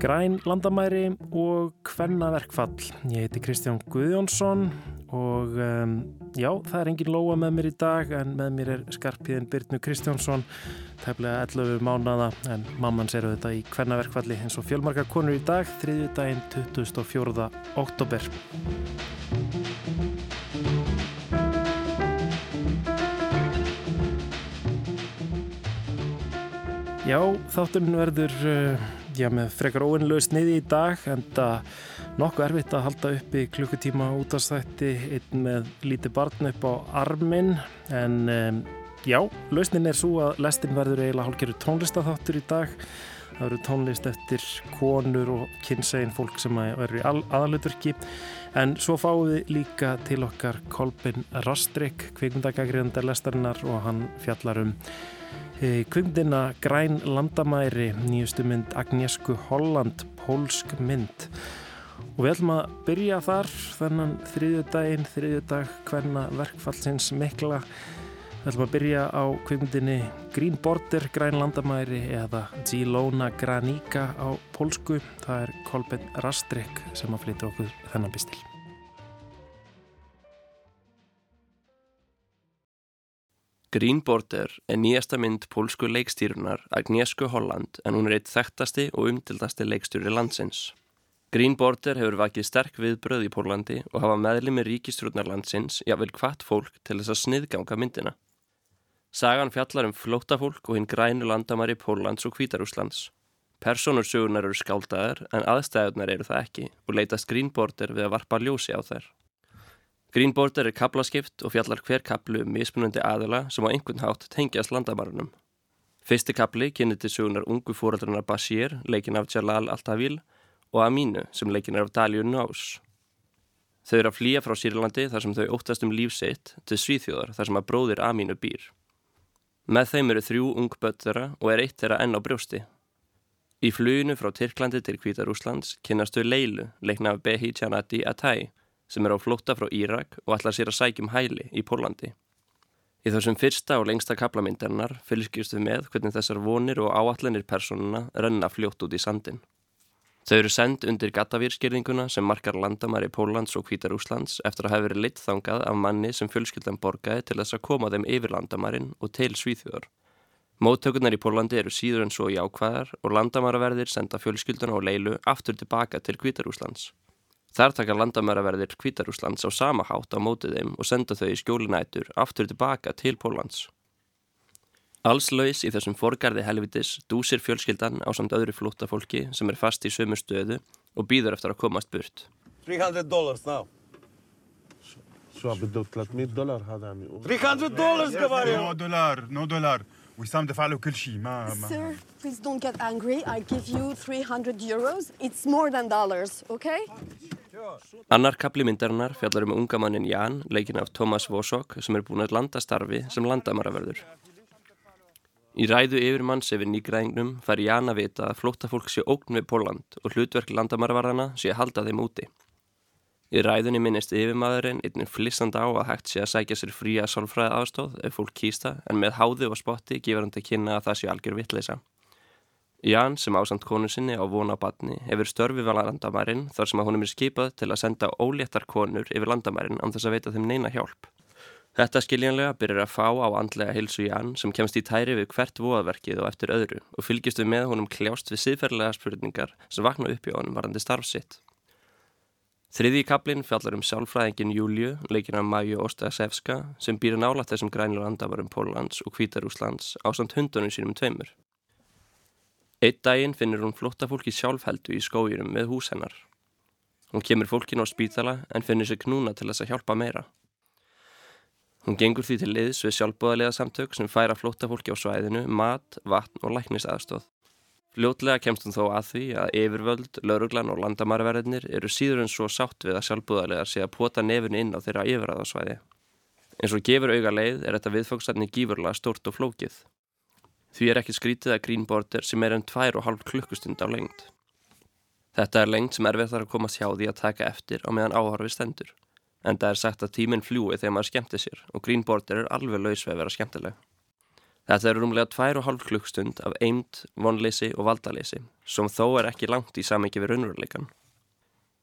Græn landamæri og Kvennaverkfall. Ég heiti Kristján Guðjónsson og um, já, það er engin lóa með mér í dag en með mér er skarpiðin Byrnu Kristjánsson, tefnilega 11 mánada en mamman sér þetta í Kvennaverkfalli eins og fjölmarkar konur í dag, þriðju daginn 24. oktober. Já, þátturinn verður uh, já, með frekar óvinnlegu sniði í dag en það nokkuð erfitt að halda uppi klukkutíma útastætti einn með lítið barn upp á armin en um, já, lausnin er svo að lestin verður eiginlega hálfgerður tónlistatháttur í dag. Það verður tónlist eftir konur og kynsegin fólk sem verður í aðalutverki en svo fáum við líka til okkar Kolbin Rastrik kvikmundagagriðandar lestarinnar og hann fjallar um Kvöndina Græn Landamæri, nýjustu mynd Agnieszku Holland, pólsk mynd. Og við ætlum að byrja þar þennan þriðjudaginn, þriðjudag hverna verkfallsins mikla. Við ætlum að byrja á kvöndinni Green Border Græn Landamæri eða Zilona Granika á pólsku. Það er Kolben Rastrik sem að flytja okkur þennan pistil. Green Border er nýjasta mynd pólsku leikstýrunar Agnieszku Holland en hún er eitt þekktasti og umtildasti leikstýri landsins. Green Border hefur vakið sterk viðbröð í Pólandi og hafa meðli með ríkistrúnar landsins jável hvart fólk til þess að sniðganga myndina. Sagan fjallar um flótafólk og hinn grænu landamæri Póllands og Kvítarúslands. Personur sögunar eru skáldaðar en aðstæðunar eru það ekki og leitast Green Border við að varpa ljósi á þær. Green Border er kaplaskipt og fjallar hver kaplu um mismunandi aðila sem á einhvern hátt tengjast landamarunum. Fyrsti kapli kynni til sögunar ungu fóröldunar Bashir, leikin af Jalal Altavil, og Aminu, sem leikin er af Dalju Nós. Þau eru að flýja frá Sýrlandi þar sem þau óttast um lífsitt til Svíþjóðar þar sem að bróðir Aminu býr. Með þeim eru þrjú ung börn þeirra og er eitt þeirra enn á brjósti. Í fluginu frá Tyrklandi til Kvítarúslands kynast þau Leilu, leikna af Behi Janati Atai, sem er á flótta frá Írak og ætlar sér að sækjum hæli í Pólandi. Í þessum fyrsta og lengsta kaplamyndarinnar fylgjast við með hvernig þessar vonir og áallanir personuna renna fljótt út í sandin. Þau eru send undir gattavýrskirðinguna sem markar landamæri Póllands og Kvítar Úslands eftir að hafa verið lit þangað af manni sem fjölskyldan borgaði til þess að koma þeim yfir landamærin og til Svíþjóðar. Móttökurnar í Pólandi eru síður en svo í ákvæðar og landamæraverðir senda fjölskylduna og leilu aftur tilbaka til Kvítar Úslands. Þar taka landamæraverðir Kvítarúslands á sama hátt á mótið þeim og senda þau í skjólinætur aftur tilbaka til Pólans. Allslaus í þessum forgarði helvitis dúsir fjölskyldan á samt öðru flúttafólki sem er fast í sömu stöðu og býður eftir að komast burt. 300 dollars now. 300 dollars, говорю. No dollar, no dollar. وسام دفع له كل شيء ما ما Sir, please don't get angry. I give you 300 euros. It's more than dollars, okay? Annar kapli myndarinnar fjallar um unga mannin Jan, leikin af Thomas Vosok sem er búin að landa starfi sem landamaraverður. Í ræðu yfirmanns yfir nýgræðingnum fær Jan að vita að flóttafólk sé ógn við Póland og hlutverk landamaravarðana sé að halda þeim úti. Í ræðunni minnist yfirmaðurinn einnig flissand á að hægt sé að sækja sér fría sálfræði aðstóð ef fólk kýsta en með háðu og spotti gefur hann til kynna að það sé algjör vittleisa. Jan sem ásand konu sinni á vona batni hefur störfi að landamærin þar sem að honum er skipað til að senda óléttar konur yfir landamærin án þess að veita þeim neina hjálp. Þetta skiljanlega byrjar að fá á andlega hilsu Jan sem kemst í tæri við hvert voðaverkið og eftir öðru og fylgist við með honum kljást við siðferðlega spurningar sem vakna upp í honum varandi starfsitt. Þriði kaplinn fjallar um sjálfræðingin Júliu, leikin af Maju Ostasevska sem býr nála þessum grænur andavarum Póllands og Kvítarúslands á samt hundunum sínum tveimur. Eitt daginn finnir hún flottafólki sjálfheldu í skójurum með hús hennar. Hún kemur fólkin á spítala en finnir sig knúna til þess að hjálpa meira. Hún gengur því til liðs við sjálfbúðarlega samtök sem færa flottafólki á svæðinu, mat, vatn og læknisaðstóð. Fljótlega kemst hún þó að því að yfirvöld, lauruglan og landamæraverðinir eru síður en svo sátt við að sjálfbúðarlegar sé að pota nefn inn á þeirra yfirraðarsvæði. En svo gefur auga leið er þetta viðfókstarni gífurlega stort og flókið. Því er ekki skrítið að Green Border sem er og hálf klukkustund á lengt. Þetta er lengt sem erfið þarf að komast hjá því að taka eftir á meðan áhorfi stendur. En það er sagt að tíminn fljúi þegar maður skemmti sér og Green Border er alveg laus við að vera skemmtileg. Þetta eru rúmlega tvær og hálf klukkstund af eimt, vonleysi og valdaleysi, sem þó er ekki langt í samengi við raunveruleikan.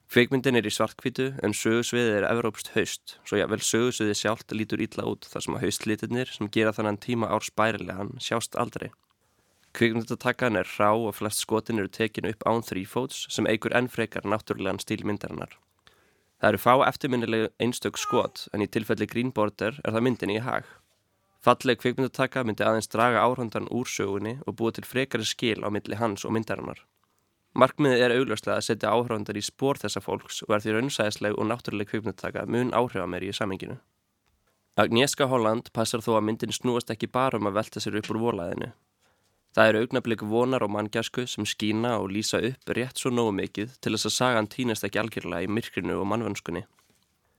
Kveikmyndin er í svartkvítu en sögusviðið er evrópst haust, svo jável sögusviðið sjálft lítur ítla út þar sem að haustlitirnir sem gera þannan tíma ár spærilegan sjást aldrei. Kveikmyndatakkan er rá og flest skotin eru tekinu upp án þrýfóts sem eigur enn frekar náttúrulegan stíl myndarinnar. Það eru fá eftirminnilegu einstök skot en í tilfelli Green Border er það myndin í hag. Falleg kveikmyndatakka myndi aðeins draga áhundan úr sögunni og búa til frekari skil á milli hans og myndarinnar. Markmiðið er augljóslega að setja áhraundar í spór þessa fólks og er því raunsæðisleg og náttúruleg kvikmyndtaka mun áhrifameir í saminginu. Agnieszka Holland passar þó að myndin snúast ekki bara um að velta sér upp úr volaðinu. Það eru augnablík vonar og manngjarsku sem skína og lýsa upp rétt svo nógu mikið til þess að sagan týnast ekki algjörlega í myrkrinu og mannvönskunni.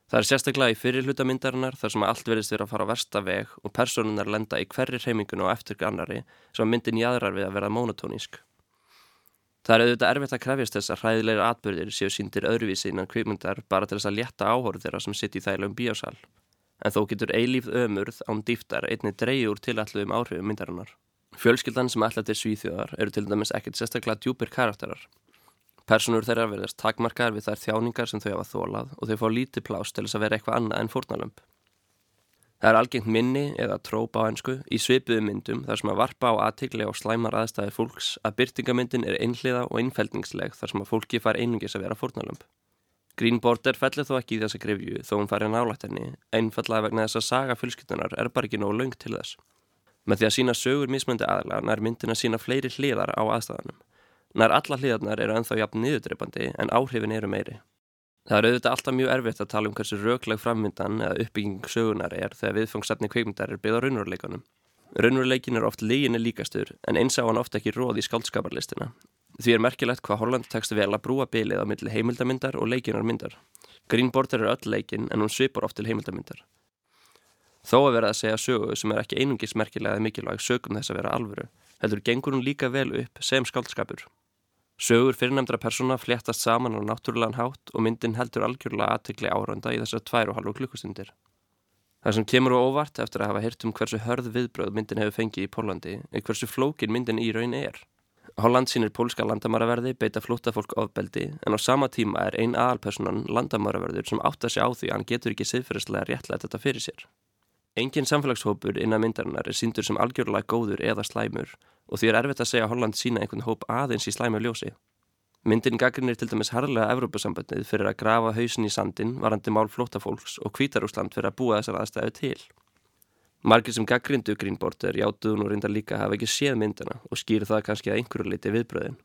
Það er sérstaklega í fyrirlutamyndarinnar þar sem allt verðist verið að fara á versta veg og personunar lenda í hverri reymingun og eftir annari sem myndin jæðrar við að vera monotónísk. Það er auðvitað erfitt að krefjast þess að hræðilegir atbyrðir séu síndir öðruvísi innan kvipmyndar bara til þess að létta áhóru þeirra sem sitt í þægilegum bíásal. En þó getur eilíf ömurð án dýftar einni dreyjur tilalluðum áhrifum myndarinnar. Fjölskyldan sem ætla til svíþjóðar eru til dæmis ekkert sérstaklega djúpir karakterar. Personur þeirra verðast takmarkar við þær þjáningar sem þau hafa þólað og þau fá lítið plás til þess að vera eitthvað annað en fórnalömp. Það er algengt minni eða tróp á ennsku í svipuðu myndum þar sem að varpa á aðtikli og slæmar aðstæði fólks að byrtingamyndin er einhliða og einfældningsleg þar sem að fólki far einungis að vera fórnalömp. Green Border fellir þó ekki í þessa grefju þó hún farið nálægt henni, einfallega vegna þess að saga fullskiptunar er bara ekki nógu laung til þess. Með því að sína sögur mismöndi aðla nær myndin að sína fleiri hliðar á aðstæðanum. Nær alla hliðarnar eru enþá jafn niðurdreipandi en áhrifin eru meiri. Það er auðvitað alltaf mjög erfitt að tala um hversu raukleg framvindan eða uppbygging sögunar er þegar viðfangsefni kveikmyndar er byggð á raunveruleikunum. Raunveruleikin er oft líginni líkastur en eins á hann ofta ekki róð í skáldskaparlistina. Því er merkilegt hvað Holland tekst vel að brúa bylið á milli heimildamindar og leikinarmyndar. Green Border er öll leikin en hún svipar oft til heimildamindar. Þó að vera að segja sögu sem er ekki einungis merkilega mikilvæg sögum þess að vera alvöru, heldur gengur hún líka vel upp sem skáldskapur. Sögur fyrirnæmdra persóna fléttast saman á náttúrulegan hátt og myndin heldur algjörlega aðtegli áranda í þessar tvær og halvu klukkustundir. Það sem kemur á óvart eftir að hafa hirt um hversu hörð viðbröð myndin hefur fengið í Pólandi er hversu flókin myndin í raun er. Holland sínir pólska landamæraverði beita flótafólk ofbeldi en á sama tíma er ein aðalpersonan landamæraverður sem átta sig á því að hann getur ekki siðferðislega réttlega þetta fyrir sér. Engin samfélagshópur innan myndarinnar er síndur sem algjörlega góður eða slæmur og því er erfitt að segja að Holland sína einhvern hóp aðeins í slæmu ljósi. Myndin gaggrinir til dæmis harlega Evrópusambandið fyrir að grafa hausin í sandin varandi mál flótafólks og Kvítarúsland fyrir að búa þessar aðstæðu til. Margir sem gaggrindu Greenborder játuðun og reynda líka hafa ekki séð myndina og skýr það kannski að einhverju liti viðbröðin.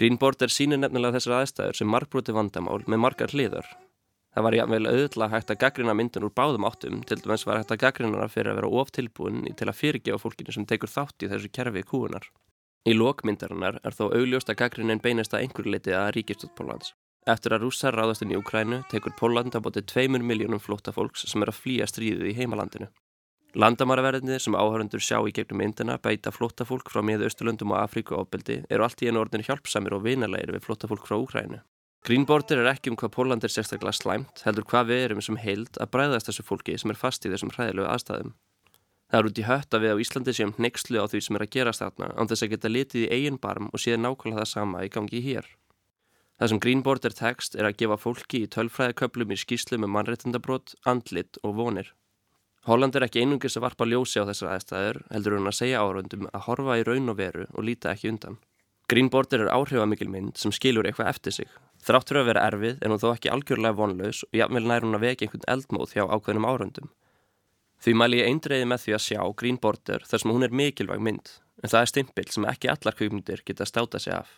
Greenborder sínir nefnilega þessar aðstæður sem margbróti vandamál með margar hliðar Það var jáfnveil auðvitað hægt að gaggrina myndin úr báðum áttum, til dæmis var hægt að gaggrina fyrir að vera oftilbúin til að fyrirgefa fólkinu sem tekur þátt í þessu kerfi kúunar. Í lokmyndarinnar er þó augljóst að gaggrinin beinist að einhver liti að ríkistótt Pólans. Eftir að rússar ráðast inn í Ukrænu tekur Póland að bóti tveimur miljónum flótta fólks sem er að flýja stríðið í heimalandinu. Landamæraverðinni sem áhörundur sjá í gegnum myndina beita flóttafólk frá miða Östurlundum og Afríku ábyldi eru allt í einu orðin hjálpsamir og vinalegir við flóttafólk frá Ukrænu. Greenborder er ekki um hvað Póland er sérstaklega slæmt, heldur hvað við erum sem heild að bræðast þessu fólki sem er fast í þessum hræðilegu aðstæðum. Það er út í hött að við á Íslandi séum neykslu á því sem er að gerast þarna án þess að geta litið í eigin barm og séð nákvæmlega það sama í gangi hér. Það sem Greenborder tekst er að gefa fólki í tölfræðaköplum í skýslu með mannréttindabrót, andlit og vonir. Holland er ekki einungis að varpa ljósi á þessar aðstæður, heldur hún að segja árundum að horfa í raun og veru og líta ekki undan. Greenborder er áhrifamikil mynd sem skilur eitthvað eftir sig, Þrátt fyrir að vera erfið er hún þó ekki algjörlega vonlaus og jafnvel nær hún að veki einhvern eldmóð hjá ákveðnum árundum. Því mæli ég eindreiði með því að sjá Green Border þar sem hún er mikilvæg mynd, en það er stimpil sem ekki allar kvíkmyndir geta státa sig af.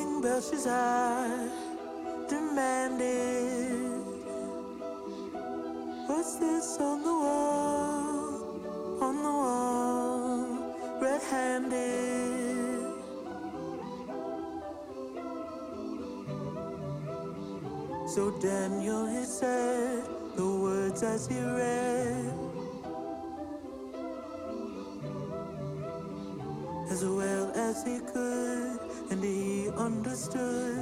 Old King Belshazzar demanded, What's this on the wall? On the wall, red handed. So Daniel, he said the words as he read. As well as he could, understood.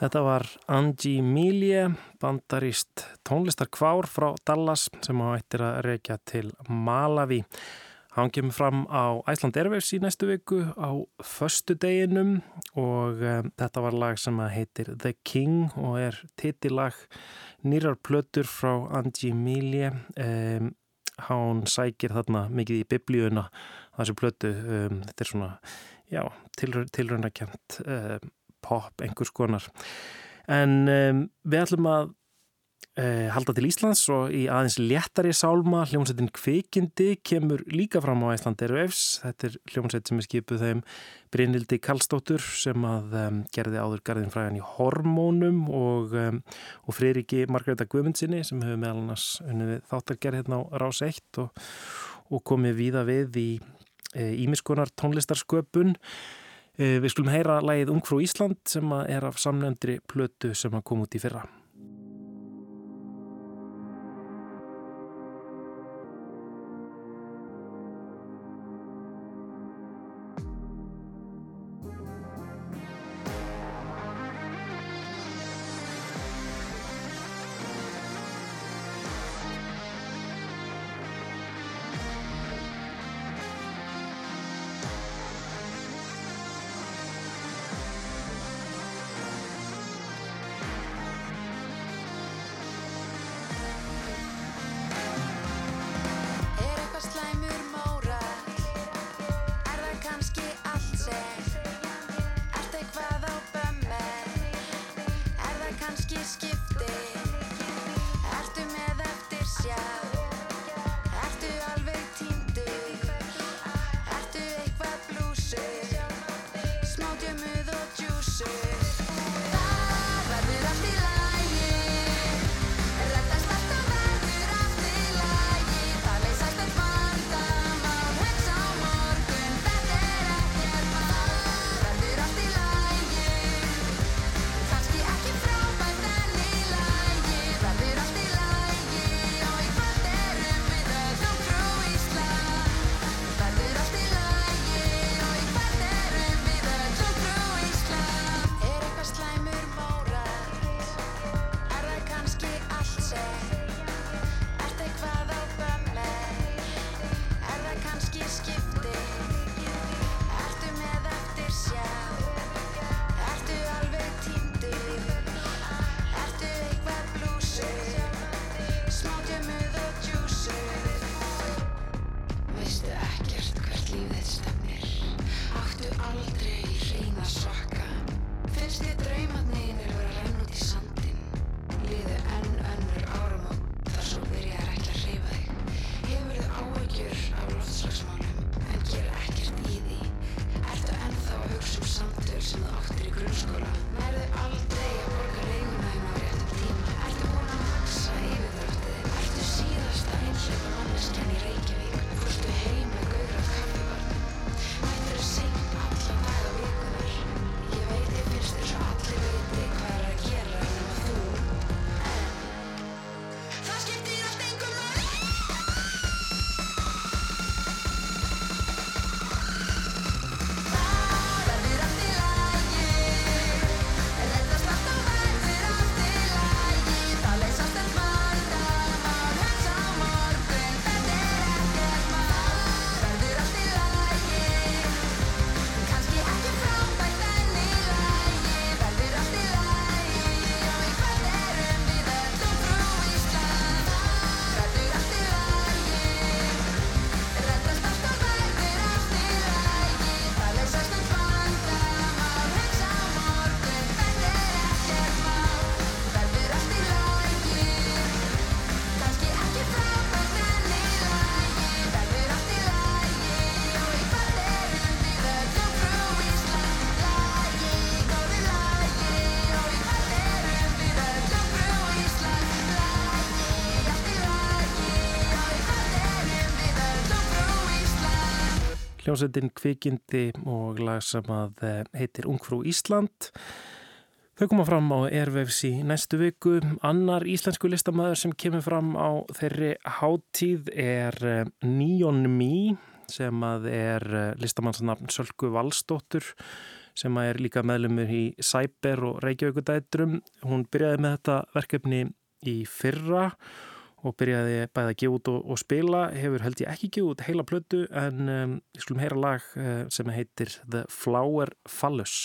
Þetta var Angie Milie, bandarist tónlistarkvár frá Dallas sem á ættir að reykja til Malawi. Hann kemur fram á Æsland Airwaves í næstu viku á förstu deginum og um, þetta var lag sem heitir The King og er titillag nýrar plötur frá Angie Milie. Um, hann sækir þarna mikið í biblíuna þessu plötu. Um, þetta er svona, um, pop einhvers konar. En um, við ætlum að uh, halda til Íslands og í aðeins léttari sálma hljómsveitin Kvikindi kemur líka fram á Æslandi Erfs. Þetta er hljómsveit sem er skipuð þeim Brynildi Kallstóttur sem að um, gerði áður garðin fræðan í Hormónum og, um, og Freyriki Margreta Guðmundsinni sem hefur meðal annars þáttargerð hérna á Rás 1 og, og komið víða við í ímiskonar tónlistarsköpun. Eh, Við skulum heyra lægið Ungfrú Ísland sem er af samnefndri plötu sem að koma út í fyrra. hljómsveitin kvikindi og lag sem að eh, heitir Ungfrú Ísland. Þau koma fram á Ervefs í næstu viku. Annar íslensku listamæður sem kemur fram á þeirri háttíð er eh, Níon Mí sem að er eh, listamannsnafn Sölku Valstóttur sem að er líka meðlumur í Sæber og Reykjavíkudætrum. Hún byrjaði með þetta verkefni í fyrra og og byrjaði bæði að gefa út og, og spila hefur held ég ekki gefa út heila plötu en um, ég skulum heyra lag eh, sem heitir The Flower Fallus.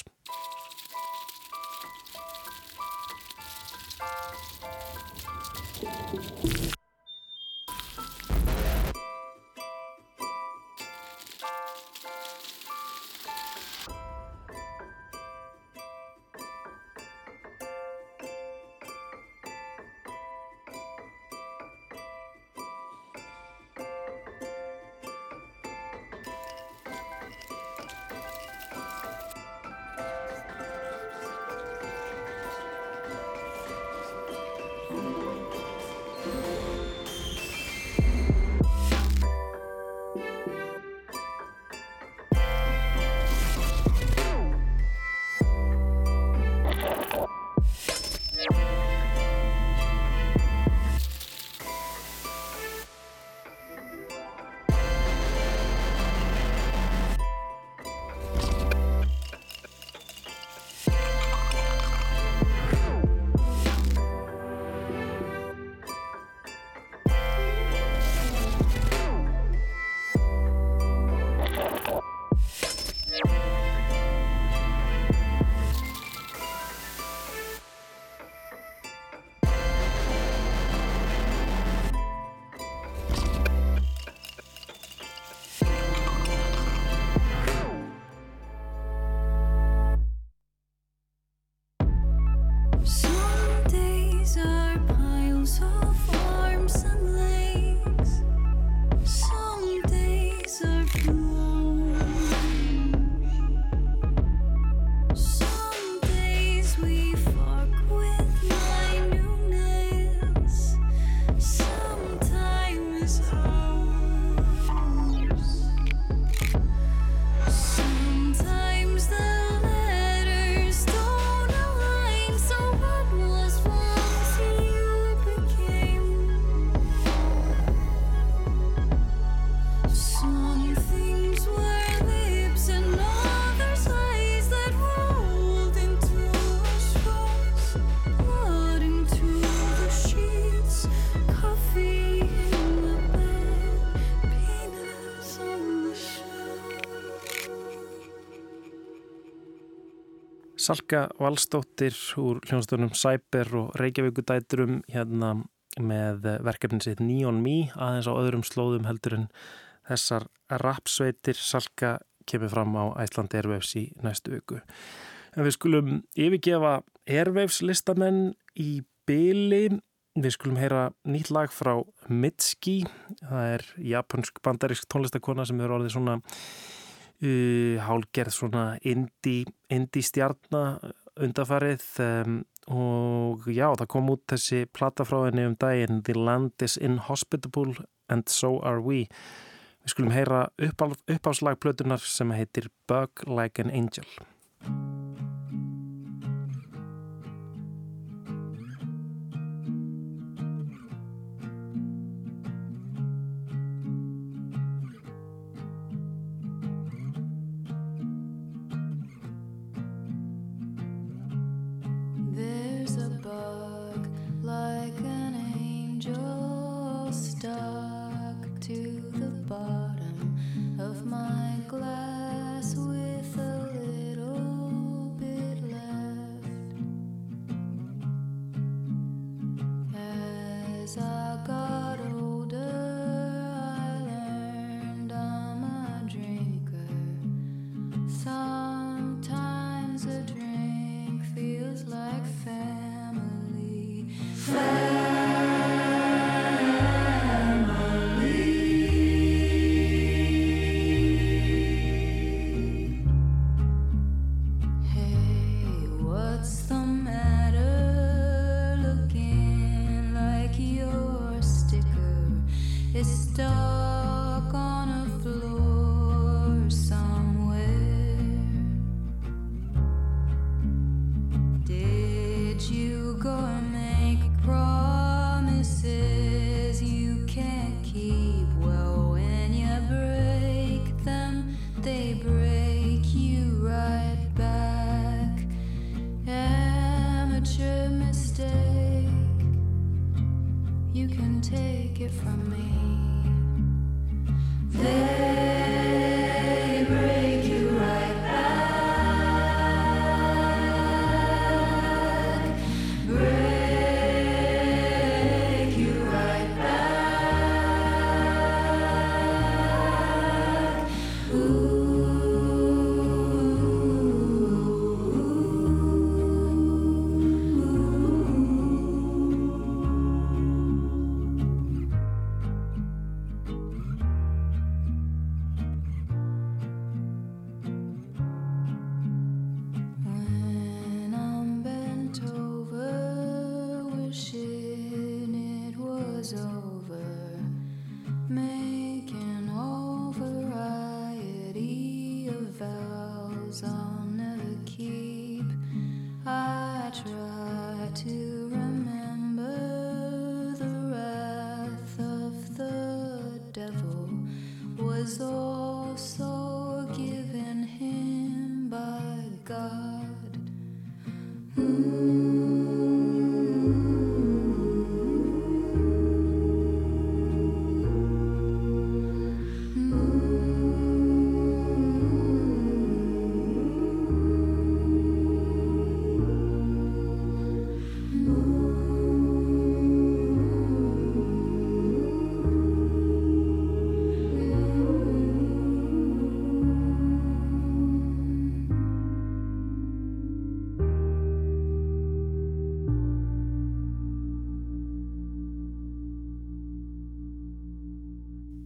Salka Valstóttir úr hljónstunum Sæper og Reykjavíkudæturum hérna með verkefni sitt Neon Me aðeins á öðrum slóðum heldur en þessar rapsveitir Salka kemur fram á Æslandi Airwaves í næstu viku. En við skulum yfirgefa Airwaves listamenn í byli Við skulum heyra nýtt lag frá Mitski, það er japansk bandarísk tónlistakona sem eru orðið svona uh, hálgerð svona indie, indie stjarnar undafarið um, og já, það kom út þessi plata frá henni um daginn The Land is Inhospitable and So Are We. Við skulum heyra uppáslag plötunar sem heitir Bug Like an Angel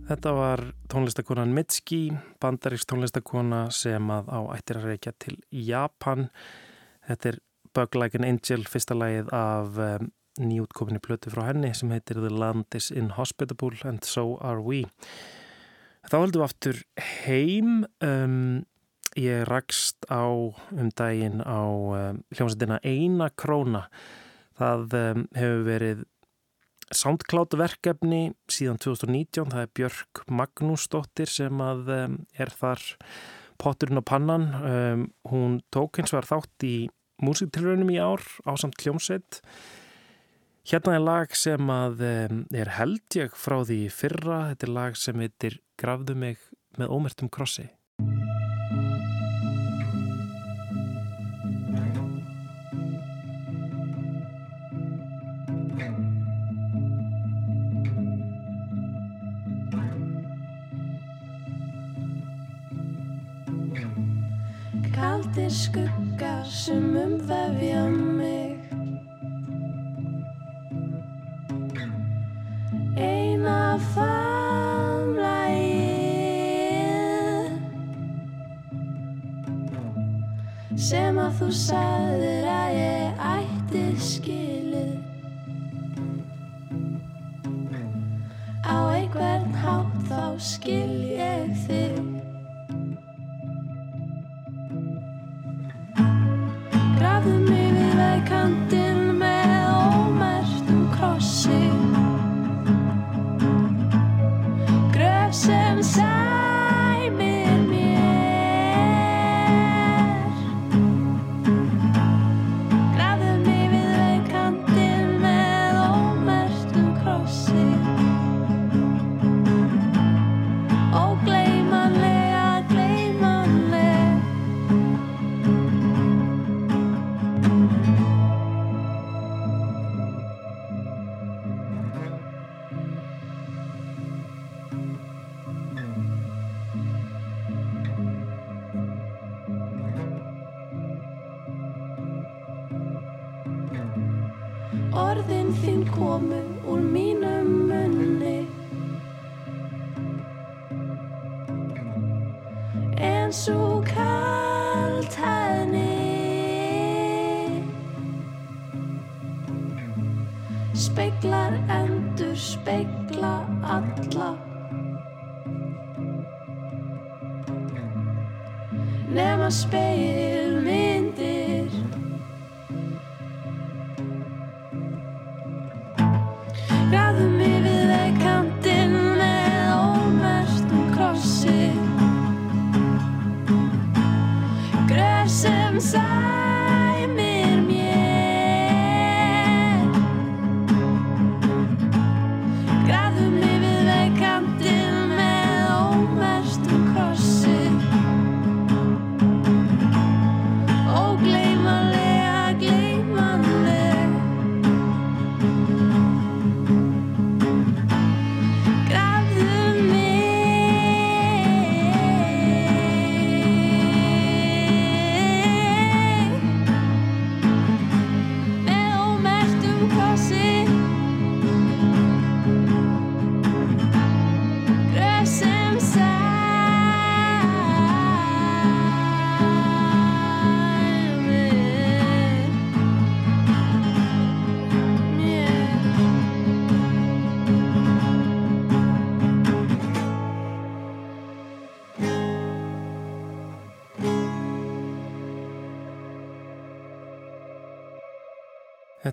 Þetta var tónlistakonan Mitski, bandarísk tónlistakona sem að á ættir að reykja til Japan. Þetta er Bug Like an Angel, fyrsta lagið af um, nýjútkominni plötu frá henni sem heitir The Land is Inhospitable and So Are We. Þá heldum við aftur heim. Um, ég rakst á um daginn á um, hljómsveitina Eina Króna. Það um, hefur verið SoundCloud verkefni síðan 2019, það er Björk Magnúsdóttir sem að er þar potturinn á pannan. Um, hún tók eins og var þátt í músiktilraunum í ár á samt hljómsveit. Hérna er lag sem að um, er held ég frá því fyrra, þetta er lag sem heitir Grafðu mig með ómertum krossi kaldir skuggar sem umvefja mig. Eina famlægið sem að þú sagðir að ég ætti skilið. Á einhvern hátt þá skil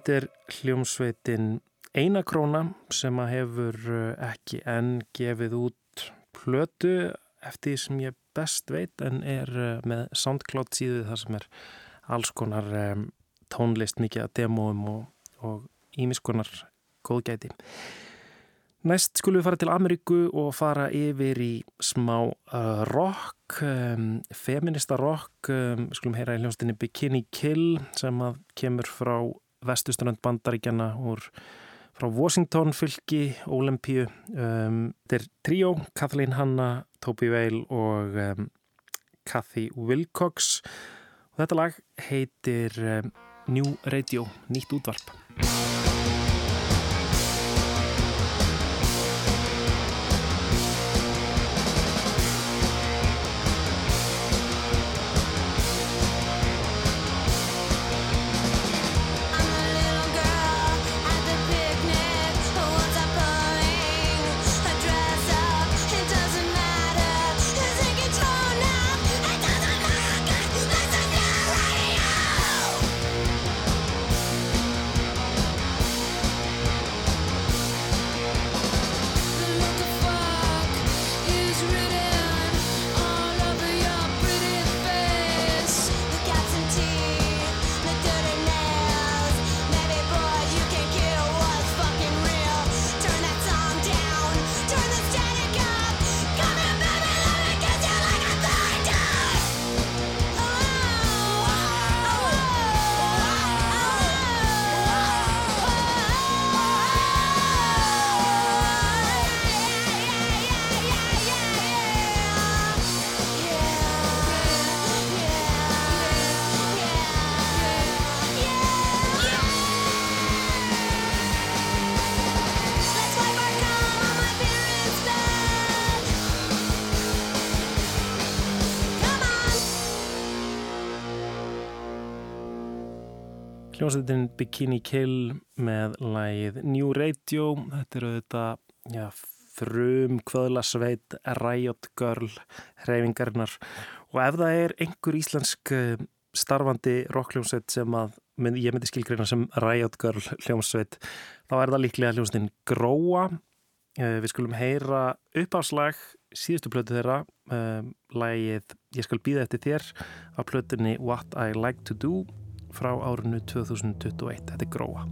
Þetta er hljómsveitin Eina króna sem að hefur uh, ekki enn gefið út plötu eftir því sem ég best veit en er uh, með SoundCloud síðu þar sem er alls konar um, tónlist mikið að demóum og, og ímiskonar góðgæti. Næst skulum við fara til Ameríku og fara yfir í smá uh, rock, um, feminista rock, um, skulum heyra í hljónstinni Bikini Kill sem að kemur frá vestuströnd bandaríkjana úr frá Washington fylki, Olympíu. Um, þetta er tríó, Kathleen Hanna, Toby Vale og um, Kathy Wilcox. Og þetta lag heitir um, New Radio, nýtt útvarp. Hljómsveitin Bikini Kill með lagið New Radio. Þetta eru já, frum kvöðlasveit Riot Girl hreyfingarinnar. Og ef það er einhver íslensk eh, starfandi rockljómsveit sem að ég myndi skilgreina sem Riot Girl hljómsveit þá er það líklega hljómsveitin Gróa. Eh, við skulum heyra uppáslag síðustu plötu þeirra um, lagið Ég skal býða eftir þér á plötunni What I Like to Do frá árinu 2021 þetta er gróa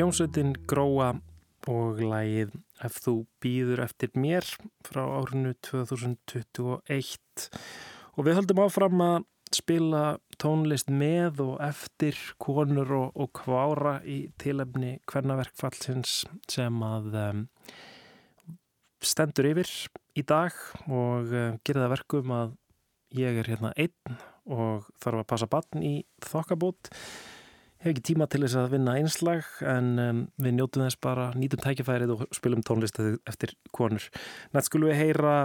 hljómsveitin Gróa og lagið Ef þú býður eftir mér frá árinu 2021 og við höldum áfram að spila tónlist með og eftir konur og, og kvára í tilefni hvernaverkfallsins sem að um, stendur yfir í dag og uh, gerir það verkum að ég er hérna einn og þarf að passa batn í þokkabót hef ekki tíma til þess að vinna einslag en um, við njótum þess bara nýtum tækifærið og spilum tónlist eftir konur. Nætt skulum við heyra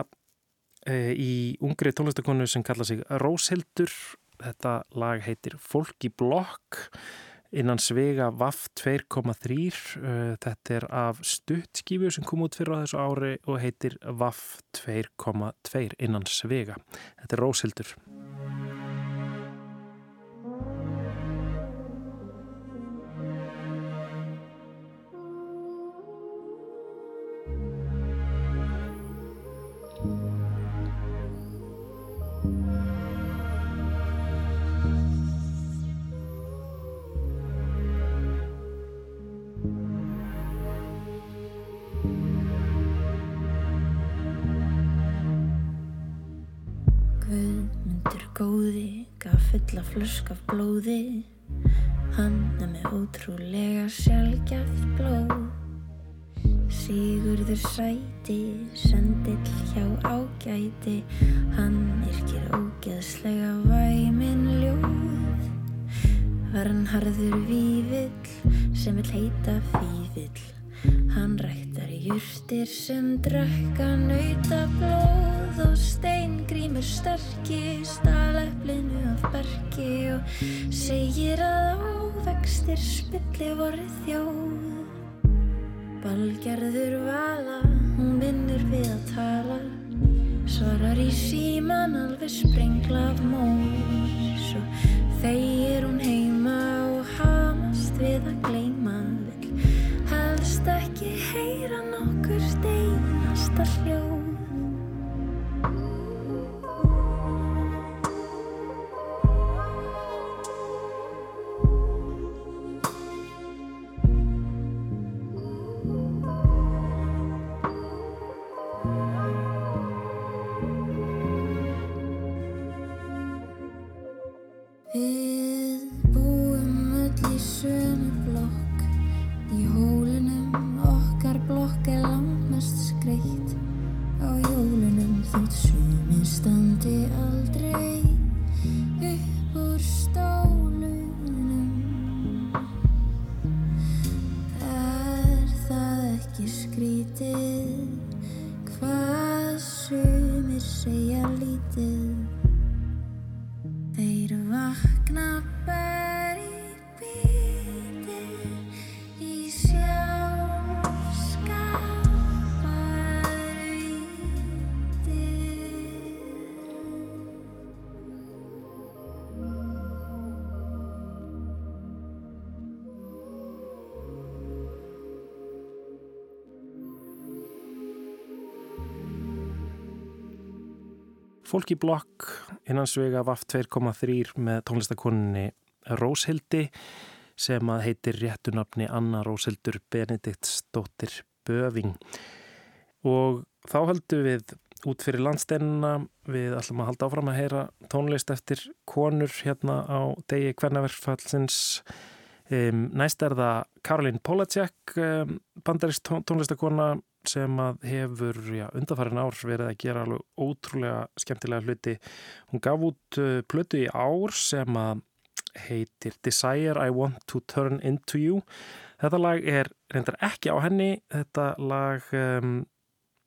e, í ungri tónlistakonu sem kalla sig Róshildur. Þetta lag heitir Fólk í blokk innan svega VAF 2.3 þetta er af stuttskífu sem kom út fyrir á þessu ári og heitir VAF 2.2 innan svega þetta er Róshildur flösk af blóði. Hann er með ótrúlega sjálfgjafð blóð. Sigurður sæti, sendill hjá ágæti. Hann yrkir ógeðslega væmin ljóð. Vernharður vívill sem vill heita fívill Hann rættar jurtir sem drekka nauta blóð og steingrímur sterki stalepplinu af berki og segir að ávextir spilli voru þjóð. Balgerður vala, hún vinnur við að tala, svarar í síman alveg sprengla af mós og þeir hún heima og hamast við að gleyma helst ekki heyra nokkur steinasta hljóð. Við Fólk í blokk innan svega VAF 2.3 með tónlistakoninni Róshildi sem að heitir réttunafni Anna Róshildur Benediktsdóttir Böving og þá höldum við út fyrir landsteinina við ætlum að halda áfram að heyra tónlist eftir konur hérna á degi hvernaverfallsins um, næst er það Karolín Polacek um, bandarist tónlistakona sem að hefur já, undarfærin ár verið að gera alveg ótrúlega skemmtilega hluti. Hún gaf út uh, plötu í ár sem að heitir Desire I Want to Turn Into You. Þetta lag er reyndar ekki á henni. Þetta lag um,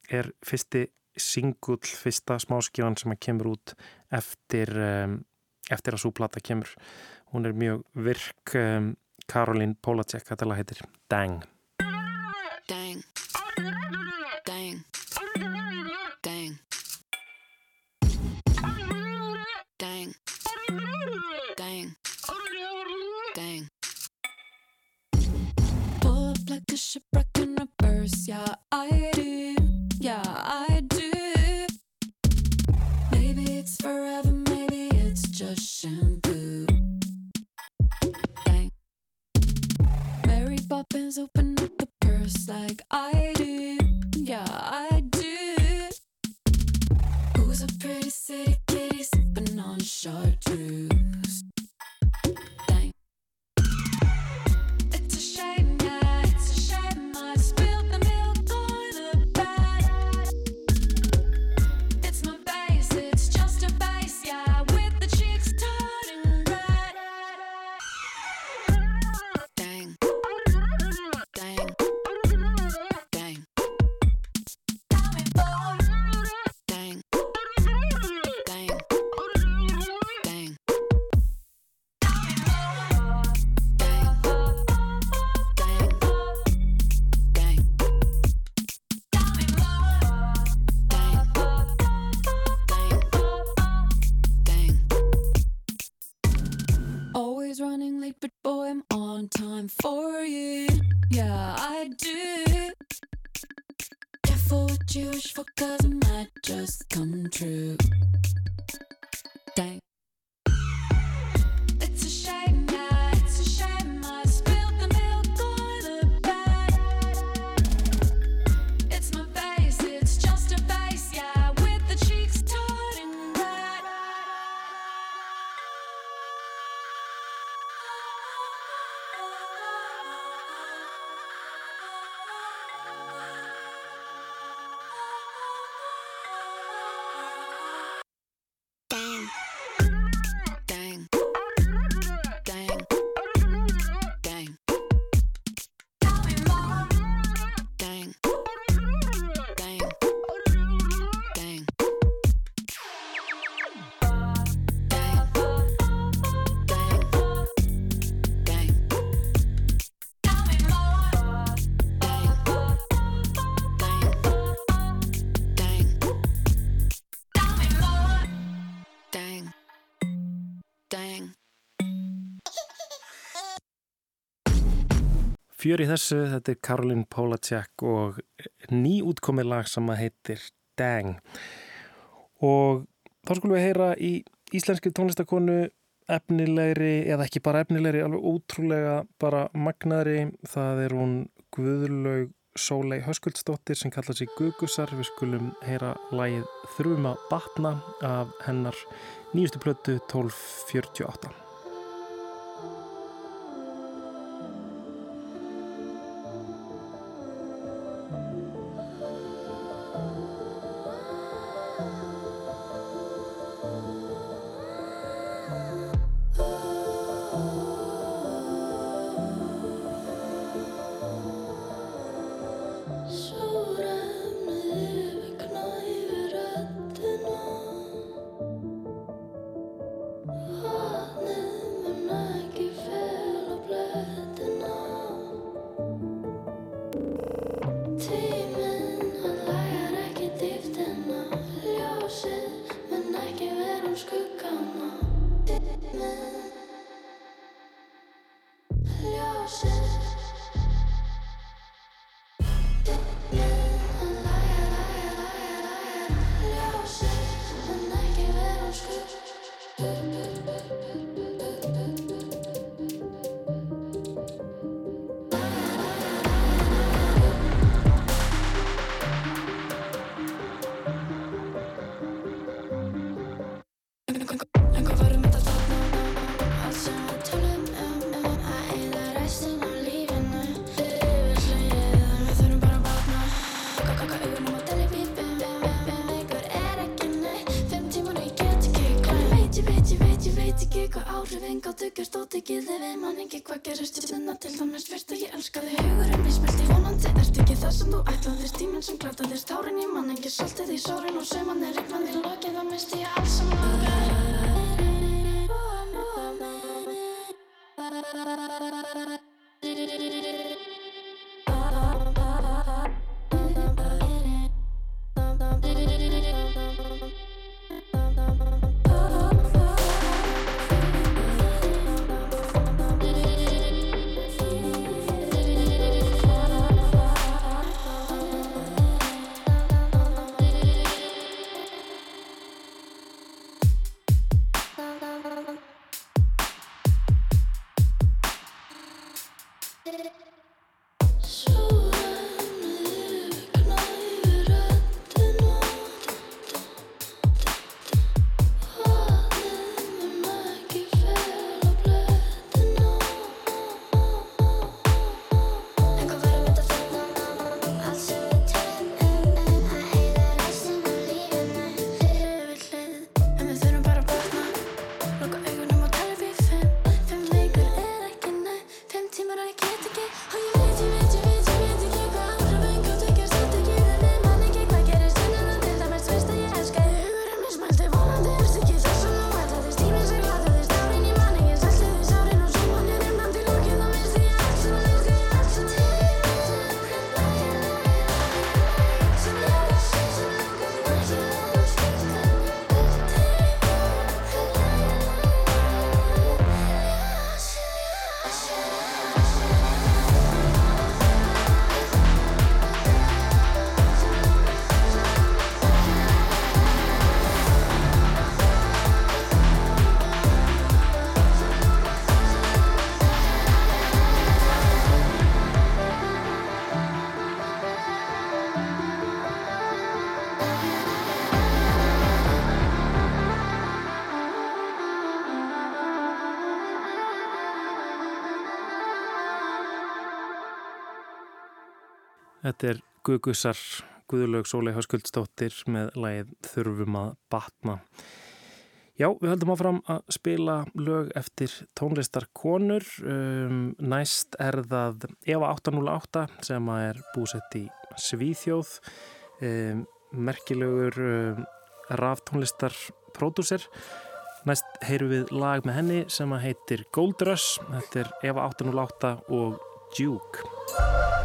er fyrsti singull, fyrsta smáskífan sem að kemur út eftir, um, eftir að svo plata kemur. Hún er mjög virk. Um, Karolín Polacek, þetta lag heitir. Dang. Dang. Fjör í þessu, þetta er Karolín Polacek og nýútkomið lag sem að heitir Dang. Og þá skulum við heyra í íslenski tónlistakonu efnilegri, eða ekki bara efnilegri, alveg ótrúlega bara magnaðri. Það er hún Guðlaug Sólei Höskuldsdóttir sem kallar sig Gugusar. Við skulum heyra lagið Þrjum að batna af hennar nýjustu plötu 1248. ekki lifið, mann ekki hvað gerist Ég finna til það mér svist að ég elska þig Hugurinn í smelti, vonandi. Ert ekki það sem þú ætlaðist Tíminn sem glataðist, hárin í mann ekki Saltið í sórin og sem Þetta er Guðgussar Guðlaug Sólei Höskuldsdóttir með lagið Þurfum að batna. Já, við höldum áfram að spila lög eftir tónlistarkonur. Um, næst er það Eva 808 sem er búsett í Svíþjóð. Um, merkilegur um, raftónlistarpródúser. Næst heyrum við lag með henni sem heitir Gold Rush. Þetta er Eva 808 og Duke.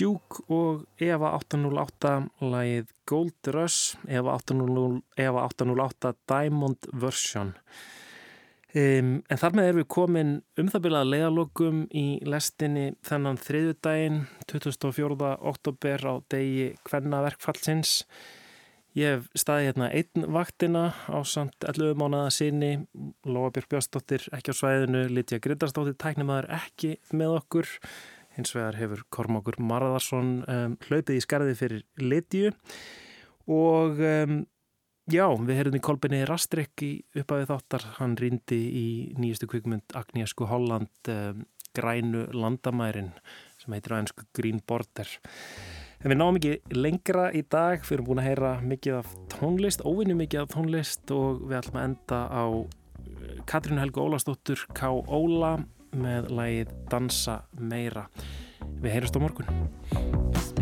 Duke og Eva 808 lagið Gold Rush Eva 808, Eva 808 Diamond Version. Um, en þar með erum við komin um það byrjað leiðalokum í lestinni þennan þriðudaginn 24. oktober á degi kvennaverkfallsins. Ég hef staðið hérna einn vaktina á samt 11 mánuða sinni. Lóa Björk Björnsdóttir ekki á svæðinu. Lítja Grindarsdóttir tæknimaður ekki með okkur hins vegar hefur Kormákur Marðarsson um, hlaupið í skarði fyrir Lidju og um, já, við heyrðum í kolbinni Rastrik í uppafið þáttar, hann rýndi í nýjastu kvikmynd Agnieszku Holland um, Grænu Landamærin sem heitir á ennsku Green Border. En við náum ekki lengra í dag. Við erum búin að heyra mikið af tónlist óvinni mikið af tónlist. Og við ætlum að enda á Katrínu Helgu Ólastóttur K. Óla með lagið Dansa meira. Við heyrjast á morgun.